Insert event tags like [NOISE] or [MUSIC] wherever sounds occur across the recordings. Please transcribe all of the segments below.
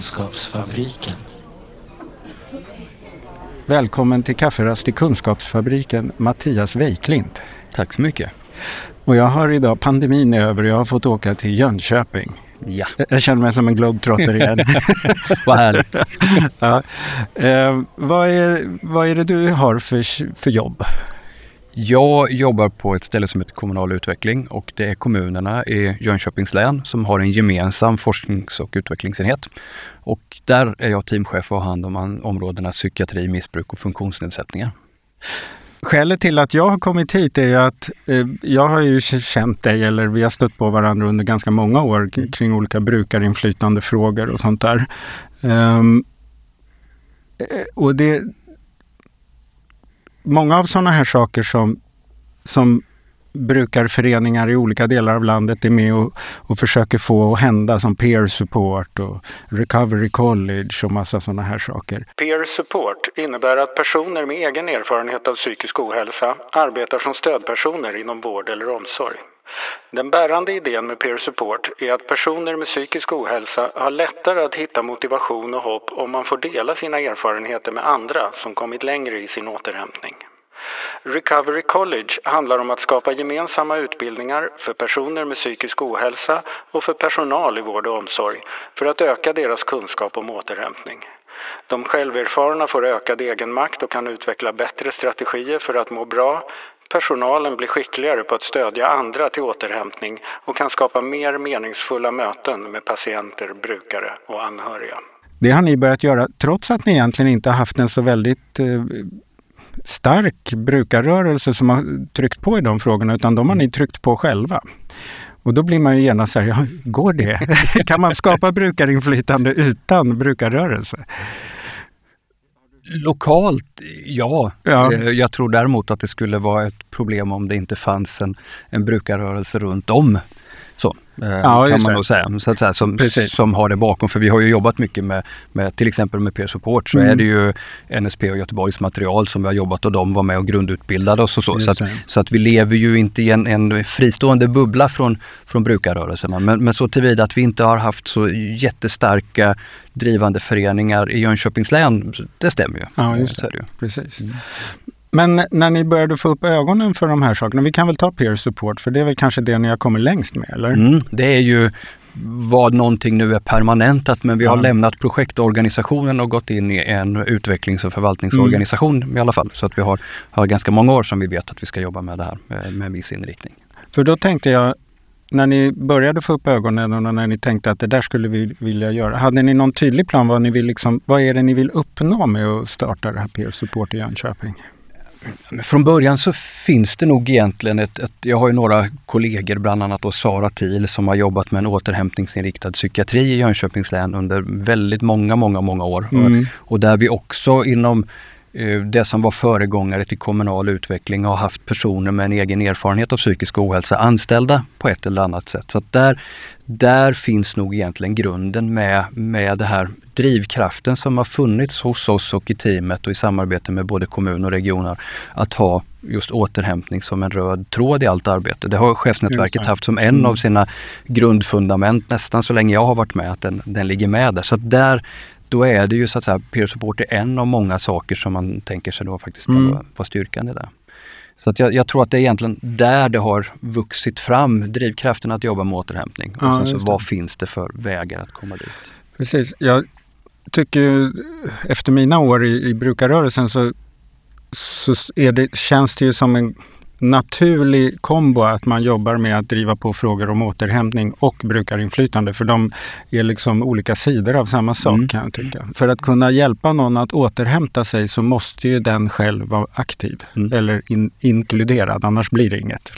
Kunskapsfabriken. Välkommen till Kafferast i Kunskapsfabriken, Mattias Weiklint. Tack så mycket. Och jag har idag, pandemin är över och jag har fått åka till Jönköping. Ja. Jag känner mig som en globetrotter igen. [LAUGHS] Vad härligt. ja. eh, vad, är, vad är det du har för, för jobb? Jag jobbar på ett ställe som heter Kommunal utveckling och det är kommunerna i Jönköpings län som har en gemensam forsknings och utvecklingsenhet. Och där är jag teamchef och har hand om områdena psykiatri, missbruk och funktionsnedsättningar. Skälet till att jag har kommit hit är att eh, jag har ju känt dig, eller vi har stött på varandra under ganska många år mm. kring olika brukarinflytande frågor och sånt där. Um, och det, många av sådana här saker som, som brukarföreningar i olika delar av landet är med och, och försöker få att hända som peer support och recovery college och massa sådana här saker. Peer support innebär att personer med egen erfarenhet av psykisk ohälsa arbetar som stödpersoner inom vård eller omsorg. Den bärande idén med peer support är att personer med psykisk ohälsa har lättare att hitta motivation och hopp om man får dela sina erfarenheter med andra som kommit längre i sin återhämtning. Recovery College handlar om att skapa gemensamma utbildningar för personer med psykisk ohälsa och för personal i vård och omsorg för att öka deras kunskap om återhämtning. De själverfarna får ökad egenmakt och kan utveckla bättre strategier för att må bra. Personalen blir skickligare på att stödja andra till återhämtning och kan skapa mer meningsfulla möten med patienter, brukare och anhöriga. Det har ni börjat göra trots att ni egentligen inte haft en så väldigt eh, stark brukarrörelse som har tryckt på i de frågorna, utan de har ni tryckt på själva. Och då blir man ju genast så här, ja, går det? [LAUGHS] kan man skapa brukarinflytande utan brukarrörelse? Lokalt, ja. ja. Eh, jag tror däremot att det skulle vara ett problem om det inte fanns en, en brukarrörelse runt om. Eh, ja, kan man nog säga, så att säga som, som har det bakom. För vi har ju jobbat mycket med, med till exempel med peer support så mm. är det ju NSP och Göteborgs material som vi har jobbat och de var med och grundutbildade oss och så. Så att, så att, vi lever ju inte i en, en fristående bubbla från, från brukarrörelserna. Men, men så tillvida att vi inte har haft så jättestarka drivande föreningar i Jönköpings län, det stämmer ju. Ja, just det. det Precis. Mm. Men när ni började få upp ögonen för de här sakerna, vi kan väl ta peer support för det är väl kanske det ni har kommit längst med, eller? Mm, det är ju vad någonting nu är permanentat men vi har ja. lämnat projektorganisationen och gått in i en utvecklings och förvaltningsorganisation mm. i alla fall. Så att vi har, har ganska många år som vi vet att vi ska jobba med det här med, med en viss inriktning. För då tänkte jag, när ni började få upp ögonen och när ni tänkte att det där skulle vi vilja göra, hade ni någon tydlig plan vad ni vill liksom, vad är det ni vill uppnå med att starta det här Peer Support i Jönköping? Från början så finns det nog egentligen ett, ett, jag har ju några kollegor, bland annat då Sara Thiel som har jobbat med en återhämtningsinriktad psykiatri i Jönköpings län under väldigt många, många, många år. Mm. Och, och där vi också inom det som var föregångare till kommunal utveckling har haft personer med en egen erfarenhet av psykisk ohälsa anställda på ett eller annat sätt. Så där, där finns nog egentligen grunden med, med det här drivkraften som har funnits hos oss och i teamet och i samarbete med både kommun och regioner att ha just återhämtning som en röd tråd i allt arbete. Det har chefsnätverket haft som en mm. av sina grundfundament nästan så länge jag har varit med, att den, den ligger med där. Så där, då är det ju så att säga, peer support är en av många saker som man tänker sig då faktiskt ska mm. vara, styrkan i det. Så att jag, jag, tror att det är egentligen där det har vuxit fram, drivkraften att jobba med återhämtning. Och ja, så vad finns det för vägar att komma dit? Precis. Jag tycker efter mina år i, i brukarrörelsen så, så är det, känns det ju som en naturlig kombo att man jobbar med att driva på frågor om återhämtning och brukarinflytande. För de är liksom olika sidor av samma sak mm. kan jag tycka. För att kunna hjälpa någon att återhämta sig så måste ju den själv vara aktiv mm. eller in, inkluderad, annars blir det inget.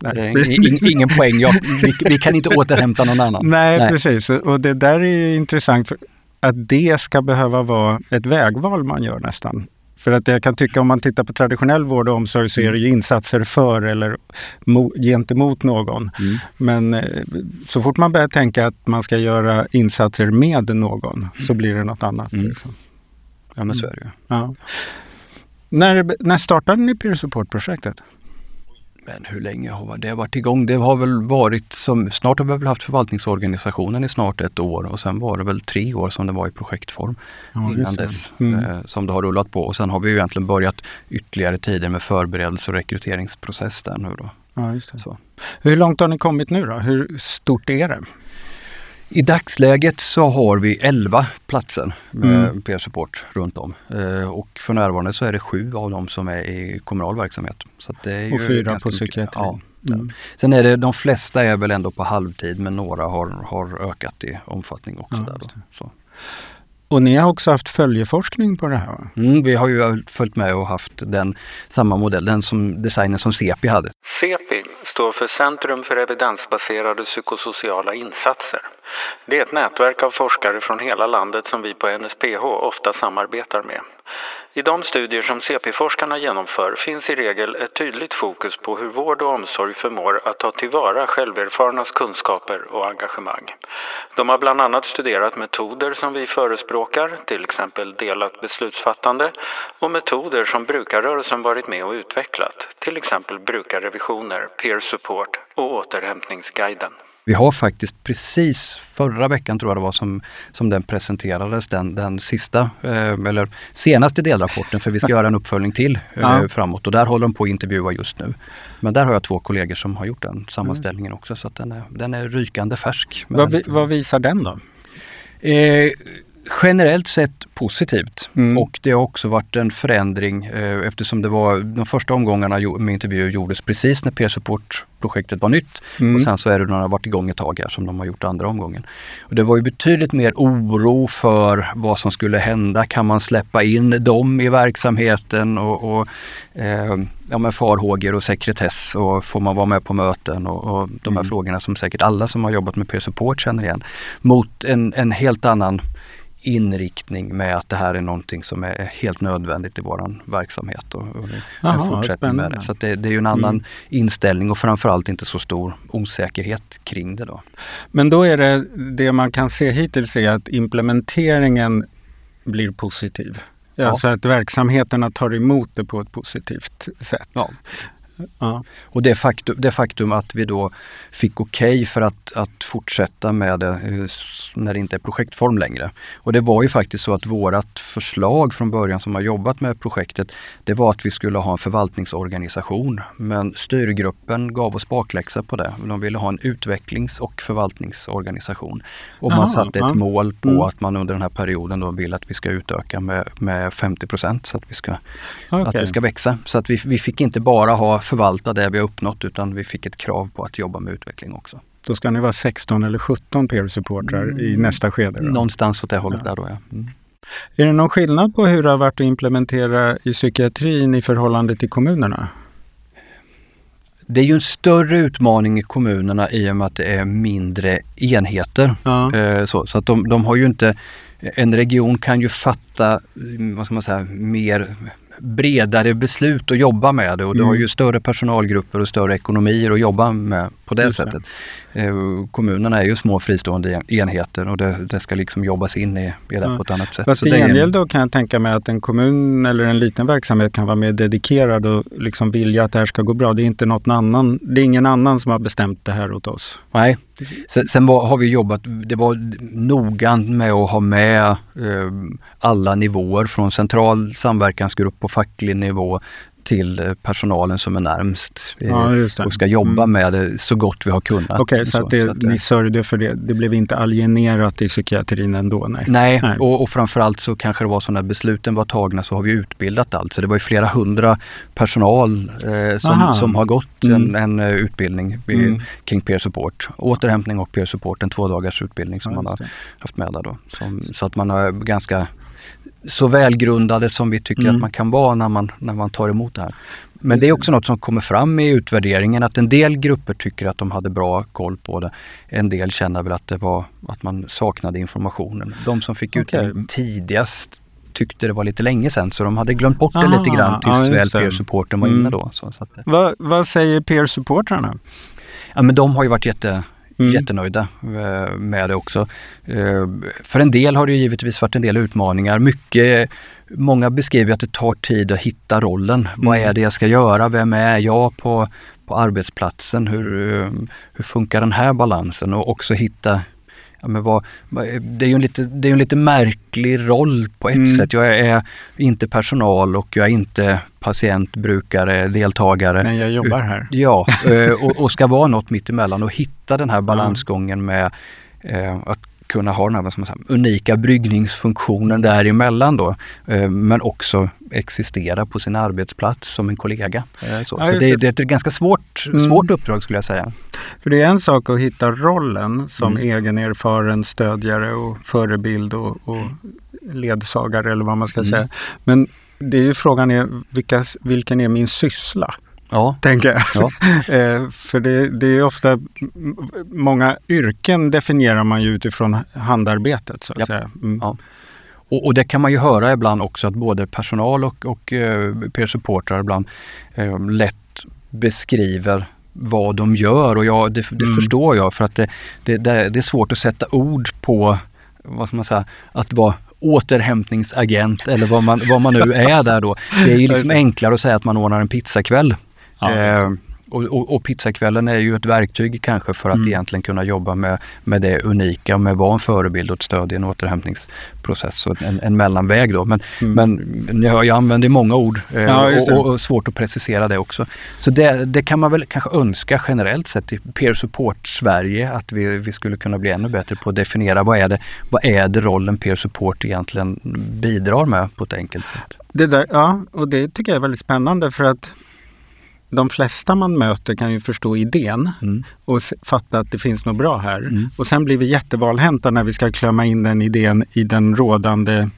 Nej. Nej. ingen poäng, Jag, vi, vi, kan inte återhämta någon annan. Nej, Nej, precis. Och det där är intressant. För att det ska behöva vara ett vägval man gör nästan. För att jag kan tycka om man tittar på traditionell vård och omsorg så är det ju insatser för eller mo, gentemot någon. Mm. Men eh, så fort man börjar tänka att man ska göra insatser med någon mm. så blir det något annat. Mm. Liksom. Ja men så är det ju. Ja. När, när startade ni Peer Support-projektet? Men hur länge har det varit igång? Det har väl varit som, snart har vi väl haft förvaltningsorganisationen i snart ett år och sen var det väl tre år som det var i projektform ja, innan dess mm. eh, som det har rullat på. Och sen har vi ju egentligen börjat ytterligare tider med förberedelse och rekryteringsprocess där nu då. Ja, just det. Så. Hur långt har ni kommit nu då? Hur stort är det? I dagsläget så har vi 11 platser med mm. peer-support runt om. Eh, och för närvarande så är det sju av dem som är i kommunal verksamhet. Så det är och fyra på psykiatri? Ja. Mm. Sen är det, de flesta är väl ändå på halvtid men några har, har ökat i omfattning också. Ja, där då. Så. Och ni har också haft följeforskning på det här? Mm, vi har ju följt med och haft den samma modell, den som designen som CEPI hade. CEPI står för Centrum för evidensbaserade psykosociala insatser. Det är ett nätverk av forskare från hela landet som vi på NSPH ofta samarbetar med. I de studier som CP-forskarna genomför finns i regel ett tydligt fokus på hur vård och omsorg förmår att ta tillvara själverfarnas kunskaper och engagemang. De har bland annat studerat metoder som vi förespråkar, till exempel delat beslutsfattande, och metoder som brukarrörelsen varit med och utvecklat, till exempel brukarrevisioner, peer support och återhämtningsguiden. Vi har faktiskt precis förra veckan tror jag det var som, som den presenterades, den, den sista eh, eller senaste delrapporten för vi ska göra en uppföljning till eh, ja. framåt och där håller de på att intervjua just nu. Men där har jag två kollegor som har gjort den sammanställningen också så att den är, den är rykande färsk. Vad, vi, vad visar den då? Eh, generellt sett positivt mm. och det har också varit en förändring eh, eftersom det var de första omgångarna med intervjuer gjordes precis när peer support-projektet var nytt mm. och sen så är det när det varit igång ett tag här som de har gjort andra omgången. Och det var ju betydligt mer oro för vad som skulle hända. Kan man släppa in dem i verksamheten och, och eh, ja, med farhågor och sekretess och får man vara med på möten och, och de här mm. frågorna som säkert alla som har jobbat med peer support känner igen. Mot en, en helt annan inriktning med att det här är någonting som är helt nödvändigt i vår verksamhet och, och Aha, fortsättning med det. Så det, det, är ju en annan mm. inställning och framförallt inte så stor osäkerhet kring det då. Men då är det, det man kan se hittills är att implementeringen blir positiv. Ja. Alltså att verksamheterna tar emot det på ett positivt sätt. Ja. Ja. Och det faktum, det faktum att vi då fick okej okay för att, att fortsätta med det eh, när det inte är projektform längre. Och det var ju faktiskt så att vårat förslag från början som har jobbat med projektet, det var att vi skulle ha en förvaltningsorganisation. Men styrgruppen gav oss bakläxa på det. De ville ha en utvecklings och förvaltningsorganisation. Och man Aha, satte ett ja. mål på mm. att man under den här perioden då vill att vi ska utöka med, med 50% så att, vi ska, okay. att det ska växa. Så att vi, vi fick inte bara ha förvalta det vi har uppnått utan vi fick ett krav på att jobba med utveckling också. Då ska ni vara 16 eller 17 peer-supportrar mm. i nästa skede? Då. Någonstans åt det hållet ja. där då ja. Mm. Är det någon skillnad på hur det har varit att implementera i psykiatrin i förhållande till kommunerna? Det är ju en större utmaning i kommunerna i och med att det är mindre enheter. Ja. Eh, så, så att de, de har ju inte en region kan ju fatta vad ska man säga, mer bredare beslut att jobba med det och mm. du har mm. ju större personalgrupper och större ekonomier att jobba med på det Just sättet. Eh, kommunerna är ju små fristående enheter och det, det ska liksom jobbas in i, i det ja. på ett annat sätt. Fast i gengäld då kan jag tänka mig att en kommun eller en liten verksamhet kan vara mer dedikerad och liksom vilja att det här ska gå bra. Det är inte något annan, det är ingen annan som har bestämt det här åt oss. Nej, sen, sen var, har vi jobbat, det var noggrant med att ha med eh, alla nivåer från central samverkansgrupp på facklig nivå till eh, personalen som är närmst eh, ja, och ska jobba mm. med det så gott vi har kunnat. Okej, okay, så, så, att, det, så att ni sörjde för det. Det blev inte alienerat i psykiatrin ändå? Nej, nej, nej. Och, och framförallt så kanske det var så när besluten var tagna så har vi utbildat allt. Så det var ju flera hundra personal eh, som, som har gått mm. en, en, utbildning mm. kring peer support. Återhämtning och peer support, en två dagars utbildning som ja, man har haft med där då. Som, så att man har ganska så välgrundade som vi tycker mm. att man kan vara när man, när man tar emot det här. Men det är också något som kommer fram i utvärderingen att en del grupper tycker att de hade bra koll på det. En del känner väl att det var att man saknade informationen. De som fick okay. utbildning tidigast tyckte det var lite länge sedan så de hade glömt bort det Aha, lite grann tills ja, väl peer-supporten var mm. inne då. Så, så att, vad, vad säger peer-supportrarna? Ja men de har ju varit jätte Mm. Jättenöjda eh, med det också. Eh, för en del har det givetvis varit en del utmaningar. Mycket, många beskriver att det tar tid att hitta rollen. Mm. Vad är det jag ska göra? Vem är jag på, på arbetsplatsen. Hur, eh, hur funkar den här balansen? Och också hitta Ja, men vad, det är ju en lite, det är en lite märklig roll på ett mm. sätt. Jag är inte personal och jag är inte patient, brukare, deltagare. Men jag jobbar här. Ja, eh, och, och ska vara något mittemellan och hitta den här balansgången med eh, att kunna ha den här vad man säga, unika bryggningsfunktionen däremellan då. Eh, men också existera på sin arbetsplats som en kollega. Eh, så, så det, det, är ett ganska svårt, mm. svårt uppdrag skulle jag säga. För det är en sak att hitta rollen som mm. egenerfaren stödjare och förebild och, och ledsagare eller vad man ska mm. säga. Men det är ju frågan är vilka, vilken är min syssla? Ja. Tänker jag. Ja. [LAUGHS] Eh, för det, det, är ofta, många yrken definierar man ju utifrån handarbetet så att ja. säga. Mm. Ja. Och, och, det kan man ju höra ibland också att både personal och, och eh, peer-supportrar ibland eh, lätt beskriver vad de gör och jag, det, det mm. förstår jag för att det, det, det, är svårt att sätta ord på vad ska man säga, att vara återhämtningsagent eller vad man, vad man nu är där då. Det är ju [LAUGHS] liksom enklare att säga att man ordnar en pizzakväll. Ja, eh, och, och, och, pizzakvällen är ju ett verktyg kanske för att mm. egentligen kunna jobba med, med det unika, med att vara en förebild och ett stöd i en återhämtningsprocess. Och en, en mellanväg då. Men, mm. men jag, jag använder många ord eh, ja, och, och, svårt att precisera det också. Så det, det, kan man väl kanske önska generellt sett i Peer Support Sverige att vi, vi skulle kunna bli ännu bättre på att definiera vad är det, vad är det rollen Peer Support egentligen bidrar med på ett enkelt sätt. Det där, ja, och det tycker jag är väldigt spännande för att de flesta man möter kan ju förstå idén mm. och fatta att det finns något bra här. Mm. Och sen blir vi jättevalhänta när vi ska klämma in den idén i den rådande,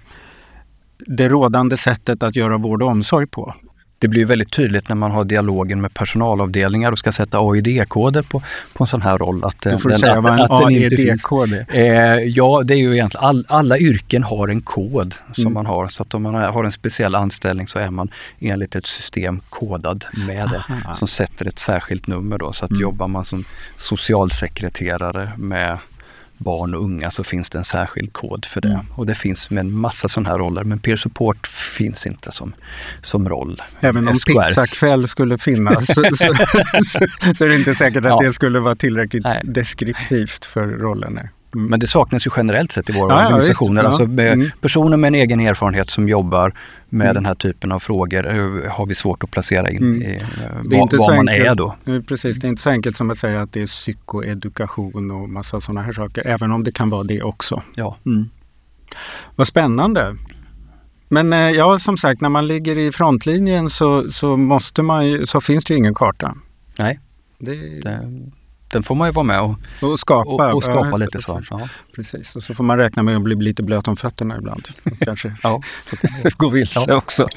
det rådande sättet att göra vård och omsorg på det blir väldigt tydligt när man har dialogen med personalavdelningar och ska sätta AID-koder på, på en sån här roll. Att, du får den, säga att, vad en AID-kod är. Eh, ja, det är ju egentligen all, alla yrken har en kod som mm. man har. Så att om man har en speciell anställning så är man enligt ett system kodad med det Aha. som sätter ett särskilt nummer. Då. Så att mm. jobbar man som socialsekreterare med barn och unga så finns det en särskild kod för det. Mm. Och det finns med en massa sådana här roller men peer support finns inte som, som roll. Även om pizzakväll skulle finnas så, så, [LAUGHS] så, så, är det inte säkert att ja. det skulle vara tillräckligt Nej. deskriptivt för rollen. Mm. Men det saknas ju generellt sett i våra ja, organisationer. Ja, alltså mm. Personer med en egen erfarenhet som jobbar med mm. den här typen av frågor eh, har vi svårt att placera in mm. i eh, det är vad, vad man enkelt, är då. Eh, precis, det är inte så enkelt som att säga att det är psykoedukation och massa sådana här saker. Även om det kan vara det också. Ja. Mm. Vad spännande. Men ja, som sagt, när man ligger i frontlinjen så, så, måste man, så finns det ju ingen karta. Nej. Det... det den får man ju vara med och, och skapa, och, och skapa ja, lite svar. Ja. Precis, och så får man räkna med att bli lite blöt om fötterna ibland. [LAUGHS] Kanske ja. gå vilse ja. också.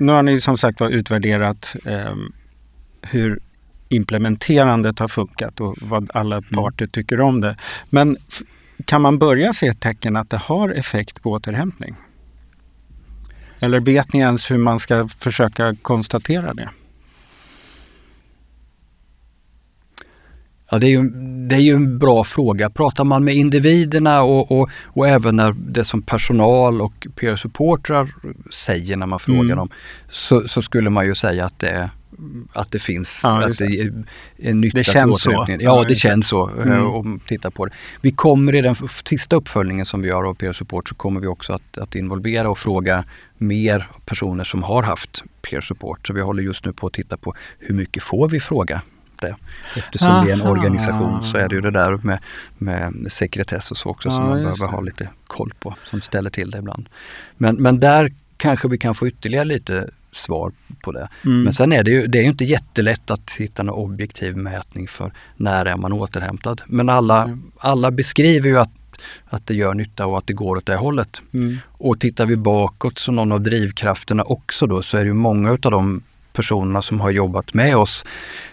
Nu har ni som sagt var utvärderat eh, hur implementerandet har funkat och vad alla mm. parter tycker om det. Men kan man börja se tecken att det har effekt på återhämtning? Eller vet ni ens hur man ska försöka konstatera det? Ja, det är, ju, det är ju en bra fråga. Pratar man med individerna och, och, och även när det som personal och peer-supportrar säger när man frågar mm. dem så, så, skulle man ju säga att det, att det finns, ja, att det är en nytta det känns så. Ja, det känns så mm. om titta på det. Vi kommer i den sista uppföljningen som vi gör av peer support så kommer vi också att, att involvera och fråga mer personer som har haft peer support. Så vi håller just nu på att titta på hur mycket får vi fråga det. Eftersom Aha. vi är en organisation så är det ju det där med, med sekretess och så också ja, som man behöver det. ha lite koll på, som ställer till det ibland. Men, men där kanske vi kan få ytterligare lite svar på det. Mm. Men sen är det ju det är ju inte jättelätt att hitta en objektiv mätning för när är man återhämtad. Men alla, mm. alla beskriver ju att, att det gör nytta och att det går åt det hållet. Mm. Och tittar vi bakåt så någon av drivkrafterna också då så är det ju många utav de personerna som har jobbat med oss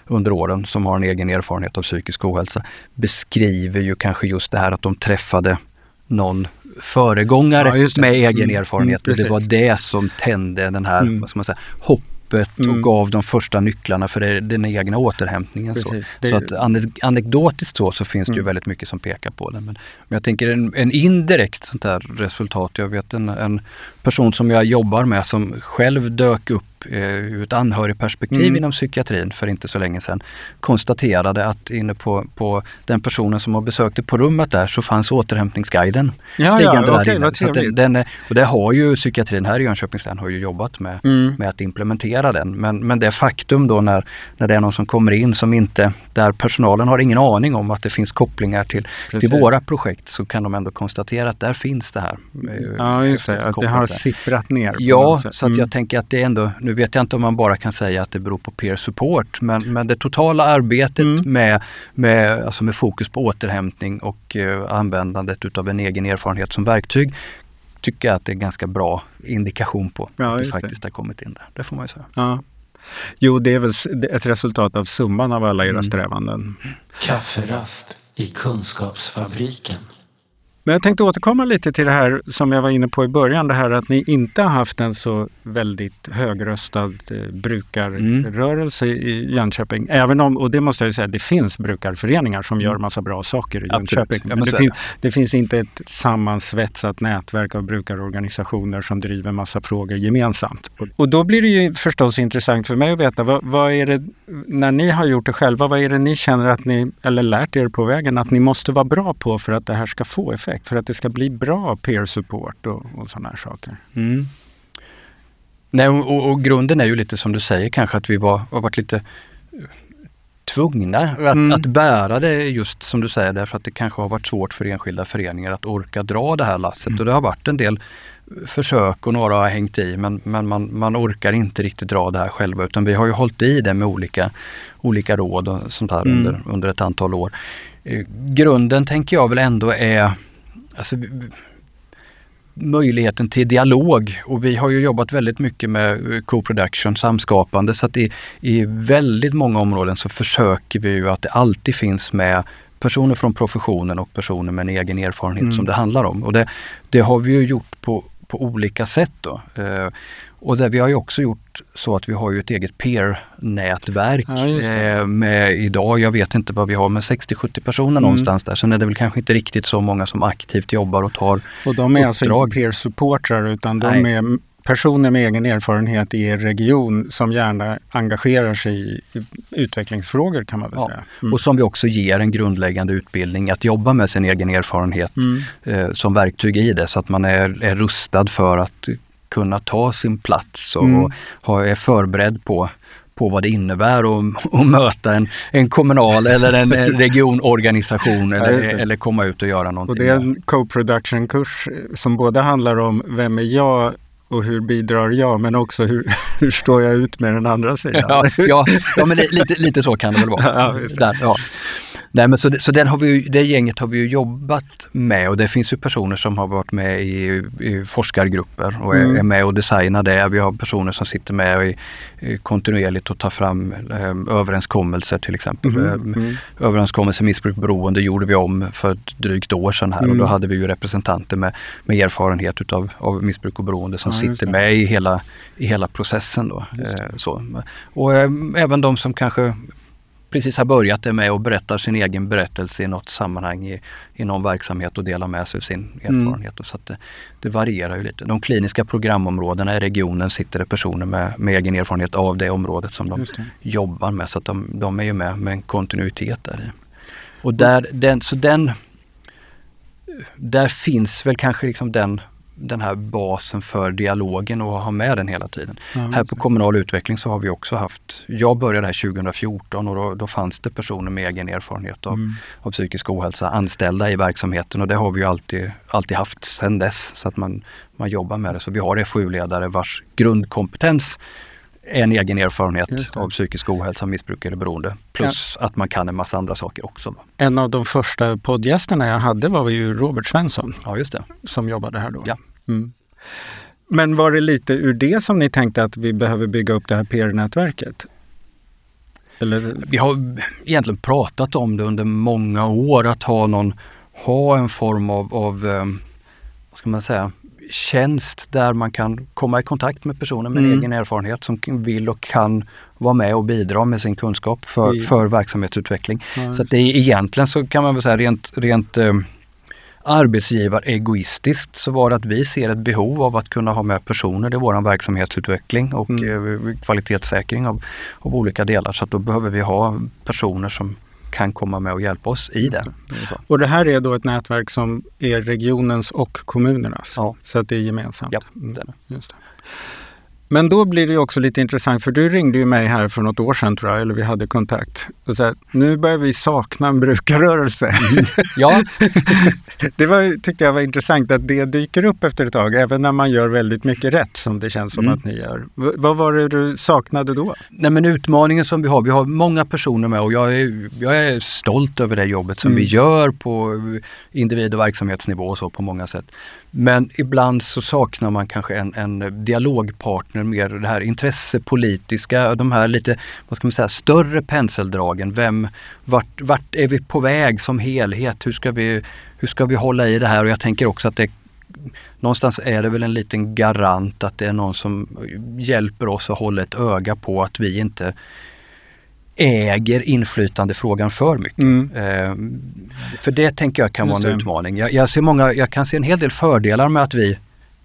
under åren, som har en egen erfarenhet av psykisk ohälsa, beskriver ju kanske just det här att de träffade någon föregångare ja, med egen mm. erfarenhet. Mm, det var det som tände den här, mm. vad ska man säga, hoppet öppet mm. och gav de första nycklarna för den egna återhämtningen. Precis, så så att anekdotiskt så, så finns det ju mm. väldigt mycket som pekar på det. Men, men jag tänker en, en indirekt sånt här resultat. Jag vet en, en person som jag jobbar med som själv dök upp eh, ur ett anhörigperspektiv mm. inom psykiatrin för inte så länge sedan konstaterade att inne på, på den personen som har besökt det på rummet där så fanns återhämtningsguiden ja, liggande ja, där okay, inne. Så den, den, och det har ju psykiatrin här i Jönköpings län har ju jobbat med, mm. med att implementera den. Men, men det faktum då när, när det är någon som kommer in som inte, där personalen har ingen aning om att det finns kopplingar till, till våra projekt så kan de ändå konstatera att där finns det här. Eh, ja, just det. Att det har sipprat ner. Ja, så att jag mm. tänker att det är ändå, nu vet jag inte om man bara kan säga att det beror på peer support, men, men det totala arbetet mm. med, med, alltså med fokus på återhämtning och uh, användandet utav en egen erfarenhet som verktyg tycker jag att det är ganska bra indikation på ja, att det faktiskt det. har kommit in där. Det får man ju säga. Ja. Jo, det är väl ett resultat av summan av alla era mm. strävanden. Kafferast i Kunskapsfabriken. Men jag tänkte återkomma lite till det här som jag var inne på i början, det här att ni inte har haft en så väldigt högröstad eh, brukarrörelse mm. i Jönköping. Även om, och det måste jag säga, det finns brukarföreningar som gör mm. massa bra saker i Jönköping. Men det, fin, det, finns inte ett sammansvetsat nätverk av brukarorganisationer som driver massa frågor gemensamt. Och då blir det ju förstås intressant för mig att veta, vad, vad är det, när ni har gjort det själva, vad är det ni känner att ni, eller lärt er på vägen, att ni måste vara bra på för att det här ska få effekt? Effekt för att det ska bli bra peer support och, och sådana här saker. Mm. Nej, och, och, grunden är ju lite som du säger kanske att vi var, har varit lite tvungna att, mm. att, bära det just som du säger därför att det kanske har varit svårt för enskilda föreningar att orka dra det här lasset mm. och det har varit en del försök och några har hängt i men, men man, man orkar inte riktigt dra det här själva utan vi har ju hållit i det med olika, olika råd och sånt här mm. under, under ett antal år. Eh, grunden tänker jag väl ändå är alltså, möjligheten till dialog och vi har ju jobbat väldigt mycket med co-production, samskapande så att i, i väldigt många områden så försöker vi ju att det alltid finns med personer från professionen och personer med en egen erfarenhet mm. som det handlar om. Och det, det har vi ju gjort på, på olika sätt. Då. Eh, och där vi har ju också gjort så att vi har ju ett eget peer-nätverk ja, eh, med idag, jag vet inte vad vi har, men 60-70 personer mm. någonstans där. Sen är det väl kanske inte riktigt så många som aktivt jobbar och tar Och de är uppdrag. alltså inte peer-supportrar utan de Nej. är personer med egen erfarenhet i er region som gärna engagerar sig i utvecklingsfrågor kan man väl ja. säga. Mm. Och som vi också ger en grundläggande utbildning att jobba med sin egen erfarenhet mm. eh, som verktyg i det så att man är, är rustad för att kunna ta sin plats och, mm. ha, är förberedd på på vad det innebär att [LAUGHS] möta en, en kommunal eller en [LAUGHS] regionorganisation eller, eller komma ut och göra någonting. Och det är en co-production-kurs som både handlar om vem är jag och hur bidrar jag men också hur, [LAUGHS] hur står jag ut med den andra sidan? Ja, ja, ja men lite, lite så kan det väl vara. Ja, Där, ja. Nej, men så så den har vi, det gänget har vi ju jobbat med och det finns ju personer som har varit med i, i forskargrupper och mm. är, med och designar det. Vi har personer som sitter med i, kontinuerligt och tar fram eh, överenskommelser till exempel. Mm. Mm. Överenskommelser missbruk beroende gjorde vi om för ett drygt år sedan här och då mm. hade vi ju representanter med, med erfarenhet utav, av missbruk och beroende som ja, sitter med i hela, i hela processen. Då. Eh, så. Och eh, även de som kanske precis har börjat det med och berättar sin egen berättelse i något sammanhang i, i någon verksamhet och delar med sig av sin mm. erfarenhet. Mm. Så det, det, varierar ju lite. De kliniska programområdena i regionen sitter det personer med, med egen erfarenhet av det området som de jobbar med. Så att de, de är ju med med en kontinuitet där i. Och där, den, så den, där finns väl kanske liksom den den här basen för dialogen och ha med den hela tiden. Ja, här på kommunal utveckling så har vi också haft, jag började här 2014 och då, då fanns det personer med egen erfarenhet av, mm. av psykisk ohälsa anställda i verksamheten och det har vi ju alltid, alltid haft sedan dess så att man, man jobbar med det. Så vi har FoU-ledare vars grundkompetens en egen erfarenhet av psykisk ohälsa, missbruk eller beroende. Plus ja. att man kan en massa andra saker också. En av de första poddgästerna jag hade var ju Robert Svensson. Ja, just det. Som jobbade här då. Ja. Mm. Men var det lite ur det som ni tänkte att vi behöver bygga upp det här PR-nätverket? Eller? Vi har egentligen pratat om det under många år, att ha, någon, ha en form av, av eh, vad ska man säga, tjänst där man kan komma i kontakt med personer med mm. egen erfarenhet som vill och kan vara med och bidra med sin kunskap för, för verksamhetsutveckling. Ja, så att det är egentligen så kan man väl säga rent, rent eh, arbetsgivaregoistiskt så var det att vi ser ett behov av att kunna ha med personer i vår verksamhetsutveckling och mm. eh, kvalitetssäkring av, av olika delar. Så att då behöver vi ha personer som kan komma med och hjälpa oss i det. Och det här är då ett nätverk som är regionens och kommunernas? Ja. Så att det är gemensamt? Ja, det är det. Just det. Men då blir det också lite intressant, för du ringde ju mig här för något år sedan tror jag, eller vi hade kontakt. Här, nu börjar vi sakna en brukarrörelse. Mm. Ja. [LAUGHS] det var, tyckte jag var intressant att det dyker upp efter ett tag, även när man gör väldigt mycket rätt som det känns som mm. att ni gör. V vad var det du saknade då? Nej men utmaningen som vi har, vi har många personer med och jag är, jag är stolt över det jobbet som mm. vi gör på individ och verksamhetsnivå och så på många sätt. Men ibland så saknar man kanske en, en dialogpartner mer det här intressepolitiska, de här lite, vad ska man säga, större penseldragen. Vem, vart, vart är vi på väg som helhet? Hur ska vi, hur ska vi hålla i det här? Och jag tänker också att det någonstans är det väl en liten garant att det är någon som hjälper oss att hålla ett öga på att vi inte äger inflytandefrågan för mycket. Mm. Eh, för det tänker jag kan Just vara en det. utmaning. Jag, jag, ser många, jag kan se en hel del fördelar med att vi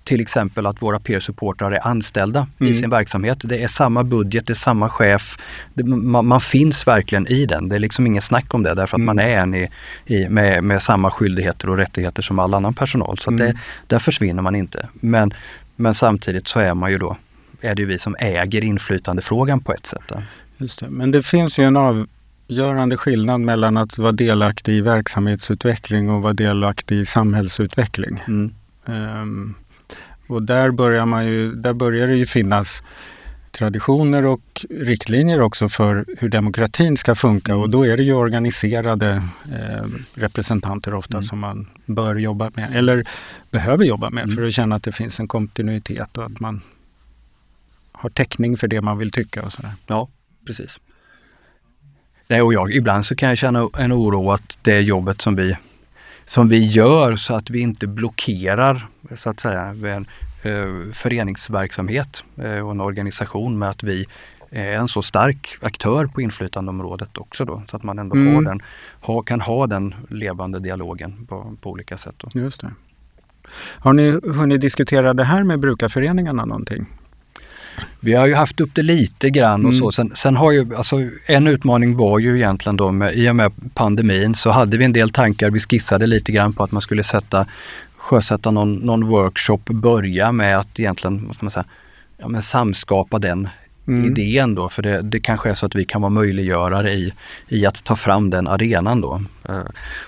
till exempel att våra peer-supportrar är anställda mm. i sin verksamhet. Det är samma budget, det är samma chef. Det, man, man, finns verkligen i den. Det är liksom ingen snack om det därför att mm. man är en i, i, med, med samma skyldigheter och rättigheter som all annan personal. Så mm. det, där försvinner man inte. Men, men samtidigt så är man ju då, är det ju vi som äger inflytandefrågan på ett sätt. Just det. Men det finns ju en avgörande skillnad mellan att vara delaktig i verksamhetsutveckling och vara delaktig i samhällsutveckling. Mm. Um, och där börjar, man ju, där börjar det ju finnas traditioner och riktlinjer också för hur demokratin ska funka och då är det ju organiserade eh, representanter ofta mm. som man bör jobba med eller behöver jobba med mm. för att känna att det finns en kontinuitet och att man har täckning för det man vill tycka och sådär. Ja, precis. Nej, och jag, ibland så kan jag känna en oro att det jobbet som vi, som vi gör så att vi inte blockerar så att säga en eh, föreningsverksamhet eh, och en organisation med att vi är en så stark aktör på inflytandeområdet också då, så att man ändå mm. har den, ha, kan ha den levande dialogen på, på olika sätt. Då. Just det. Har ni hunnit diskutera det här med brukarföreningarna någonting? Vi har ju haft upp det lite grann och mm. så. Sen, sen, har ju, alltså en utmaning var ju egentligen då med, i och med pandemin så hade vi en del tankar, vi skissade lite grann på att man skulle sätta, sjösätta någon, någon workshop, börja med att egentligen, vad ska man säga, ja, men samskapa den mm. idén då, för det, det kanske är så att vi kan vara möjliggörare i, i att ta fram den arenan då. Eh,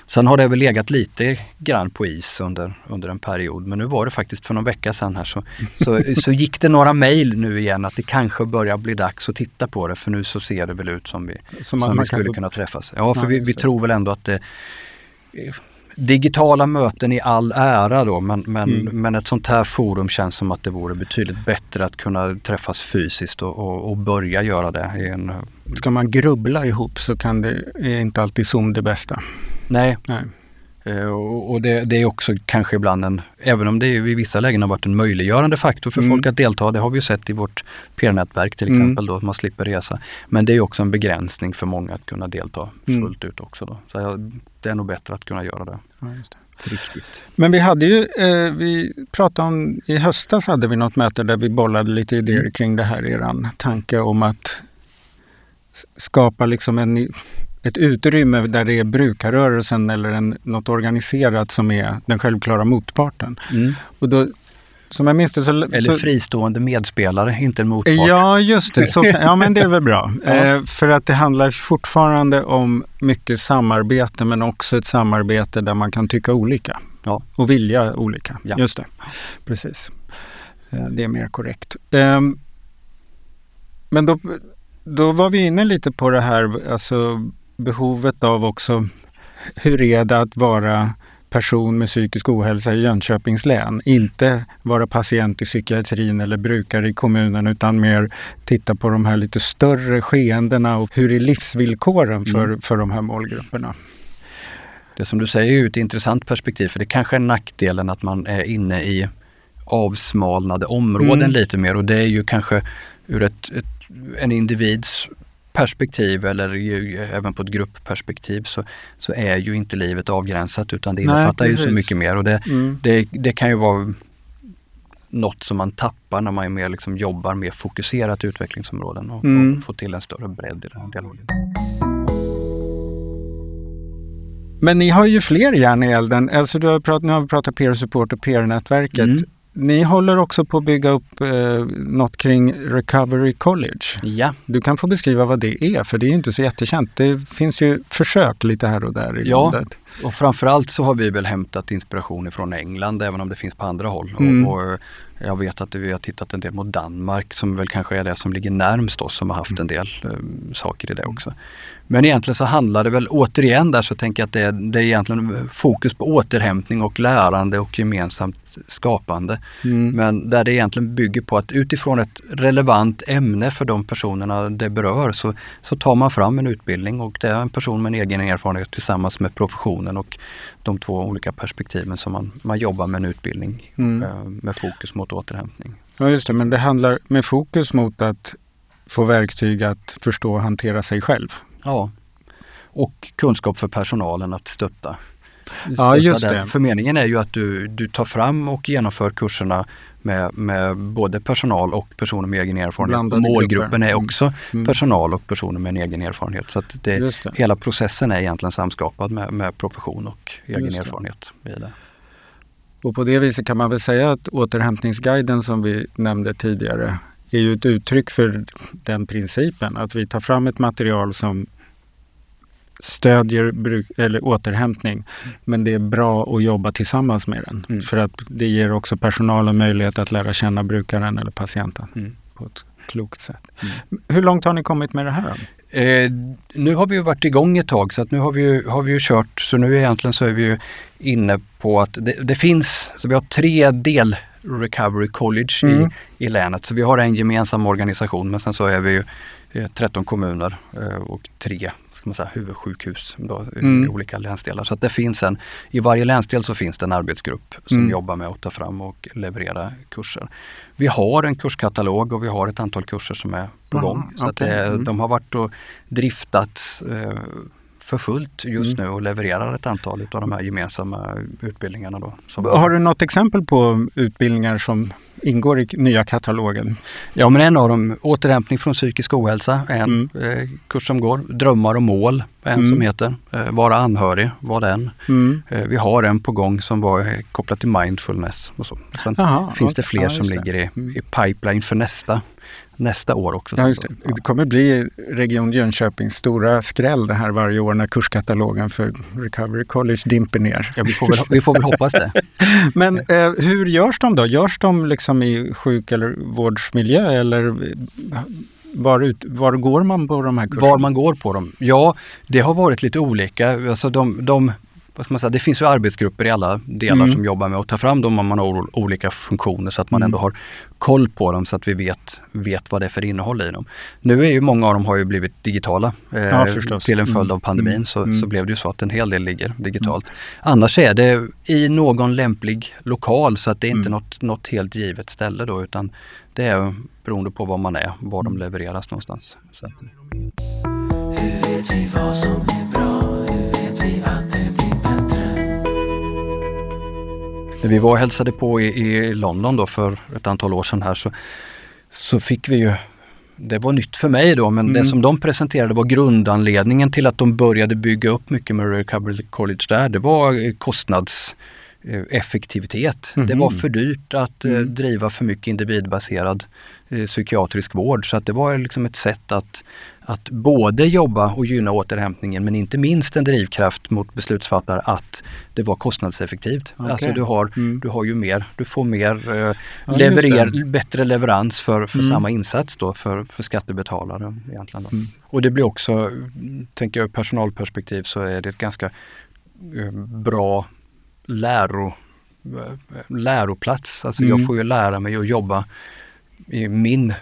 sen har det väl legat lite grann på is under, under en period, men nu var det faktiskt för någon vecka sedan här så, [LAUGHS] så, så gick det några mejl nu igen att det kanske börjar bli dags att titta på det, för nu så ser det väl ut som vi, som, som vi skulle kunna träffas. Ja, för vi, vi tror väl ändå att det digitala möten i all ära då, men, men, mm. men ett sånt här forum känns som att det vore betydligt bättre att kunna träffas fysiskt och, och, och börja göra det. I en... Ska man grubbla ihop så kan det, är inte alltid Zoom det bästa. Nej. Nej. Uh, och det, det, är också kanske ibland en, även om det i vissa lägen har varit en möjliggörande faktor för mm. folk att delta, det har vi ju sett i vårt peer-nätverk till mm. exempel, mm. då, att man slipper resa. Men det är också en begränsning för många att kunna delta mm. fullt ut också. Då. Så det är nog bättre att kunna göra det. Ja. Riktigt. Men vi hade ju, eh, vi pratade om, i höstas hade vi något möte där vi bollade lite idéer mm. kring det här, eran tanke om att skapa liksom en, ett utrymme där det är brukarrörelsen eller en, något organiserat som är den självklara motparten. Mm. Och då som jag minns det så, Eller fristående medspelare, inte en motpart. Ja, just det. Så, ja, men det är väl bra. [LAUGHS] ja. eh, för att det handlar fortfarande om mycket samarbete men också ett samarbete där man kan tycka olika. Ja. Och vilja olika. Ja. Just det. Precis. Eh, det är mer korrekt. Eh, men då, då var vi inne lite på det här, alltså behovet av också hur är det att vara person med psykisk ohälsa i Jönköpings län. Inte vara patient i psykiatrin eller brukare i kommunen utan mer titta på de här lite större skeendena och hur är livsvillkoren för, mm. för de här målgrupperna. Det som du säger är ju ett intressant perspektiv för det kanske är nackdelen att man är inne i avsmalnade områden mm. lite mer och det är ju kanske ur ett, ett en individs perspektiv eller ju, även på ett gruppperspektiv så, så är ju inte livet avgränsat utan det innefattar ju så mycket mer och det, mm. det, det kan ju vara något som man tappar när man mer liksom jobbar mer fokuserat i utvecklingsområden och, mm. och får till en större bredd i den här dialogen. Men ni har ju fler järn i elden. Alltså du har pratat, nu har vi pratat peer support och peer-nätverket. Mm. Ni håller också på att bygga upp eh, något kring Recovery College. Ja. Du kan få beskriva vad det är, för det är inte så jättekänt. Det finns ju försök lite här och där i ja, landet. och framförallt så har vi väl hämtat inspiration från England, även om det finns på andra håll. Mm. Och, och, jag vet att vi har tittat en del mot Danmark som väl kanske är det som ligger närmst oss som har haft en del eh, saker i det också. Men egentligen så handlar det väl återigen där så tänker jag att det är, det är egentligen fokus på återhämtning och lärande och gemensamt skapande. Mm. Men där det egentligen bygger på att utifrån ett relevant ämne för de personerna det berör så, så tar man fram en utbildning och det är en person med en egen erfarenhet tillsammans med professionen och de två olika perspektiven som man, man jobbar med en utbildning mm. Eh, med fokus mot återhämtning. Ja just det, men det handlar med fokus mot att få verktyg att förstå och hantera sig själv. Ja, och kunskap för personalen att stötta. stötta ja, just det. För meningen är ju att du, du tar fram och genomför kurserna med, med både personal och personer med egen erfarenhet. Målgruppen är också mm. mm. personal och personer med en egen erfarenhet. Så att det, det. hela processen är egentligen samskapad med, med profession och egen erfarenhet. I det. Och på det viset kan man väl säga att återhämtningsguiden som vi nämnde tidigare är ju ett uttryck för den principen. Att vi tar fram ett material som stödjer bruk, eller återhämtning. Mm. Men det är bra att jobba tillsammans med den. Mm. För att det ger också personalen möjlighet att lära känna brukaren eller patienten mm. på ett klokt sätt. Mm. Hur långt har ni kommit med det här? Eh, nu har vi ju varit igång ett tag så att nu har vi ju, har vi ju kört så nu egentligen så är vi ju inne på att det, det finns, så vi har tre del Recovery College mm. i, i länet. Så vi har en gemensam organisation men sen så är vi ju 13 kommuner eh, och tre ska man säga, huvudsjukhus då, mm. i olika länsdelar. Så det finns en, i varje länsdel så finns det en arbetsgrupp som mm. jobbar med att ta fram och leverera kurser. Vi har en kurskatalog och vi har ett antal kurser som är på mm. gång. Så okay. det, mm. de har varit och driftats eh, för fullt just mm. nu och levererar ett antal av de här gemensamma utbildningarna. Då, har du något exempel på utbildningar som ingår i nya katalogen? Ja, men en av dem, återhämtning från psykisk ohälsa, en mm. eh, kurs som går. Drömmar och mål, en mm. som heter. Eh, vara anhörig var den. Mm. Eh, vi har en på gång som var kopplad till mindfulness. Och så. Sen Aha, finns det fler ja, som ligger i, i pipeline för nästa nästa år också. Ja, det. det kommer bli Region Jönköpings stora skräll det här varje år när kurskatalogen för Recovery College dimper ner. Ja, vi får väl, vi får väl hoppas det. [LAUGHS] Men eh, hur görs de då? Görs de liksom i sjuk eller vårdsmiljö eller var, ut, var går man på de här kurserna? Var man går på dem? Ja, det har varit lite olika. Alltså de, de vad ska man säga, det finns ju arbetsgrupper i alla delar mm. som jobbar med att ta fram dem om man har olika funktioner så att man mm. ändå har koll på dem så att vi vet, vet vad det är för innehåll i dem. Nu är ju många av dem har ju blivit digitala. Eh, ja, till en följd av mm. pandemin mm. så, så mm. blev det ju så att en hel del ligger digitalt. Annars är det i någon lämplig lokal så att det är inte mm. något, något helt givet ställe då utan det är beroende på var man är, var de levereras någonstans. Så. Hur vet vi vad som När vi var och hälsade på i, i London då för ett antal år sedan här så, så fick vi ju det var nytt för mig då, men mm. det som de presenterade var grundanledningen till att de började bygga upp mycket med Recovery College där. Det var kostnadseffektivitet. Mm. Det var för dyrt att eh, mm. driva för mycket individbaserad eh, psykiatrisk vård. Så att det var liksom ett sätt att att både jobba och gynna återhämtningen men inte minst en drivkraft mot beslutsfattare att det var kostnadseffektivt. Okay. Alltså du har, mm. du har ju mer, du får mer, eh, ja, leverer, bättre leverans för, för mm. samma insats då för, för skattebetalare. Egentligen mm. Och det blir också, tänker jag personalperspektiv så är det ett ganska eh, bra läro, eh, läroplats. Alltså jag mm. får ju lära mig att jobba i min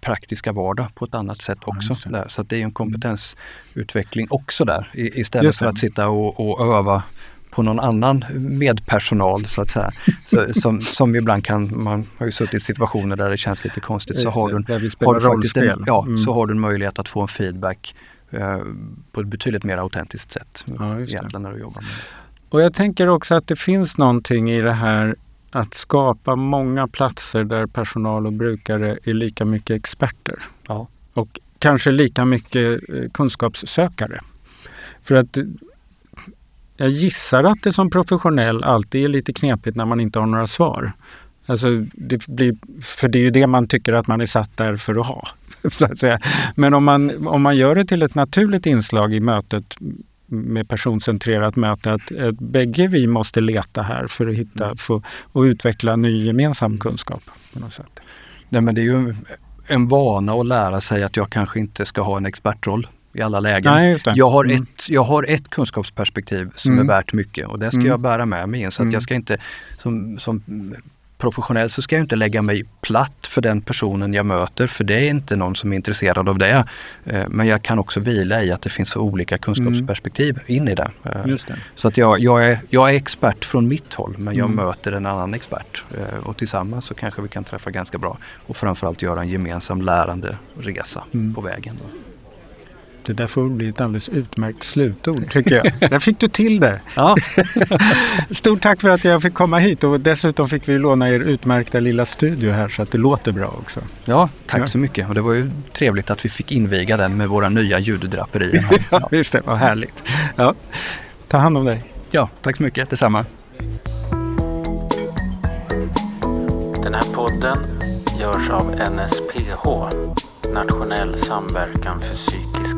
praktiska vardag på ett annat sätt också. Ja, där. Så det är en kompetensutveckling också där istället för att sitta och, och öva på någon annan medpersonal så att säga. Så, [LAUGHS] som, som ibland kan, man har ju suttit i situationer där det känns lite konstigt, så har, du, en, har du faktiskt en, ja, mm. så har du en möjlighet att få en feedback eh, på ett betydligt mer autentiskt sätt ja, egentligen när du jobbar med det. Och jag tänker också att det finns någonting i det här att skapa många platser där personal och brukare är lika mycket experter. Ja. Och kanske lika mycket eh, kunskapssökare. För att jag gissar att det som professionell alltid är lite knepigt när man inte har några svar. Alltså det blir, för det är ju det man tycker att man är satt där för att ha. [LAUGHS] Så att säga. Men om man, om man gör det till ett naturligt inslag i mötet med personcentrerat möte att, att bägge vi måste leta här för att hitta mm. för, och utveckla ny gemensam kunskap. på något sätt. Nej, men det är ju en vana att lära sig att jag kanske inte ska ha en expertroll i alla lägen. Nej, jag, har mm. ett, jag har ett kunskapsperspektiv som mm. är värt mycket och det ska mm. jag bära med mig in. Så att jag mm. ska inte som, som professionell så ska jag inte lägga mig platt för den personen jag möter för det är inte någon som är intresserad av det. Eh, men jag kan också vila i att det finns så olika kunskapsperspektiv mm. in i det. Eh, det. Så att jag, jag, är, jag är expert från mitt håll men jag mm. möter en annan expert eh, och tillsammans så kanske vi kan träffa ganska bra och framförallt göra en gemensam lärande resa mm. på vägen. Då. Det där får bli ett alldeles utmärkt slutord tycker jag. där fick du till det. Ja. [LAUGHS] Stort tack för att jag fick komma hit och dessutom fick vi låna er utmärkta lilla studio här så att det låter bra också. Ja, tack ja. så mycket och det var ju trevligt att vi fick inviga den med våra nya ljuddraperier. [LAUGHS] ja, just det, vad härligt. Ja. Ta hand om dig. Ja, tack så mycket. Detsamma. Den här podden görs av NSPH, Nationell samverkan för psykisk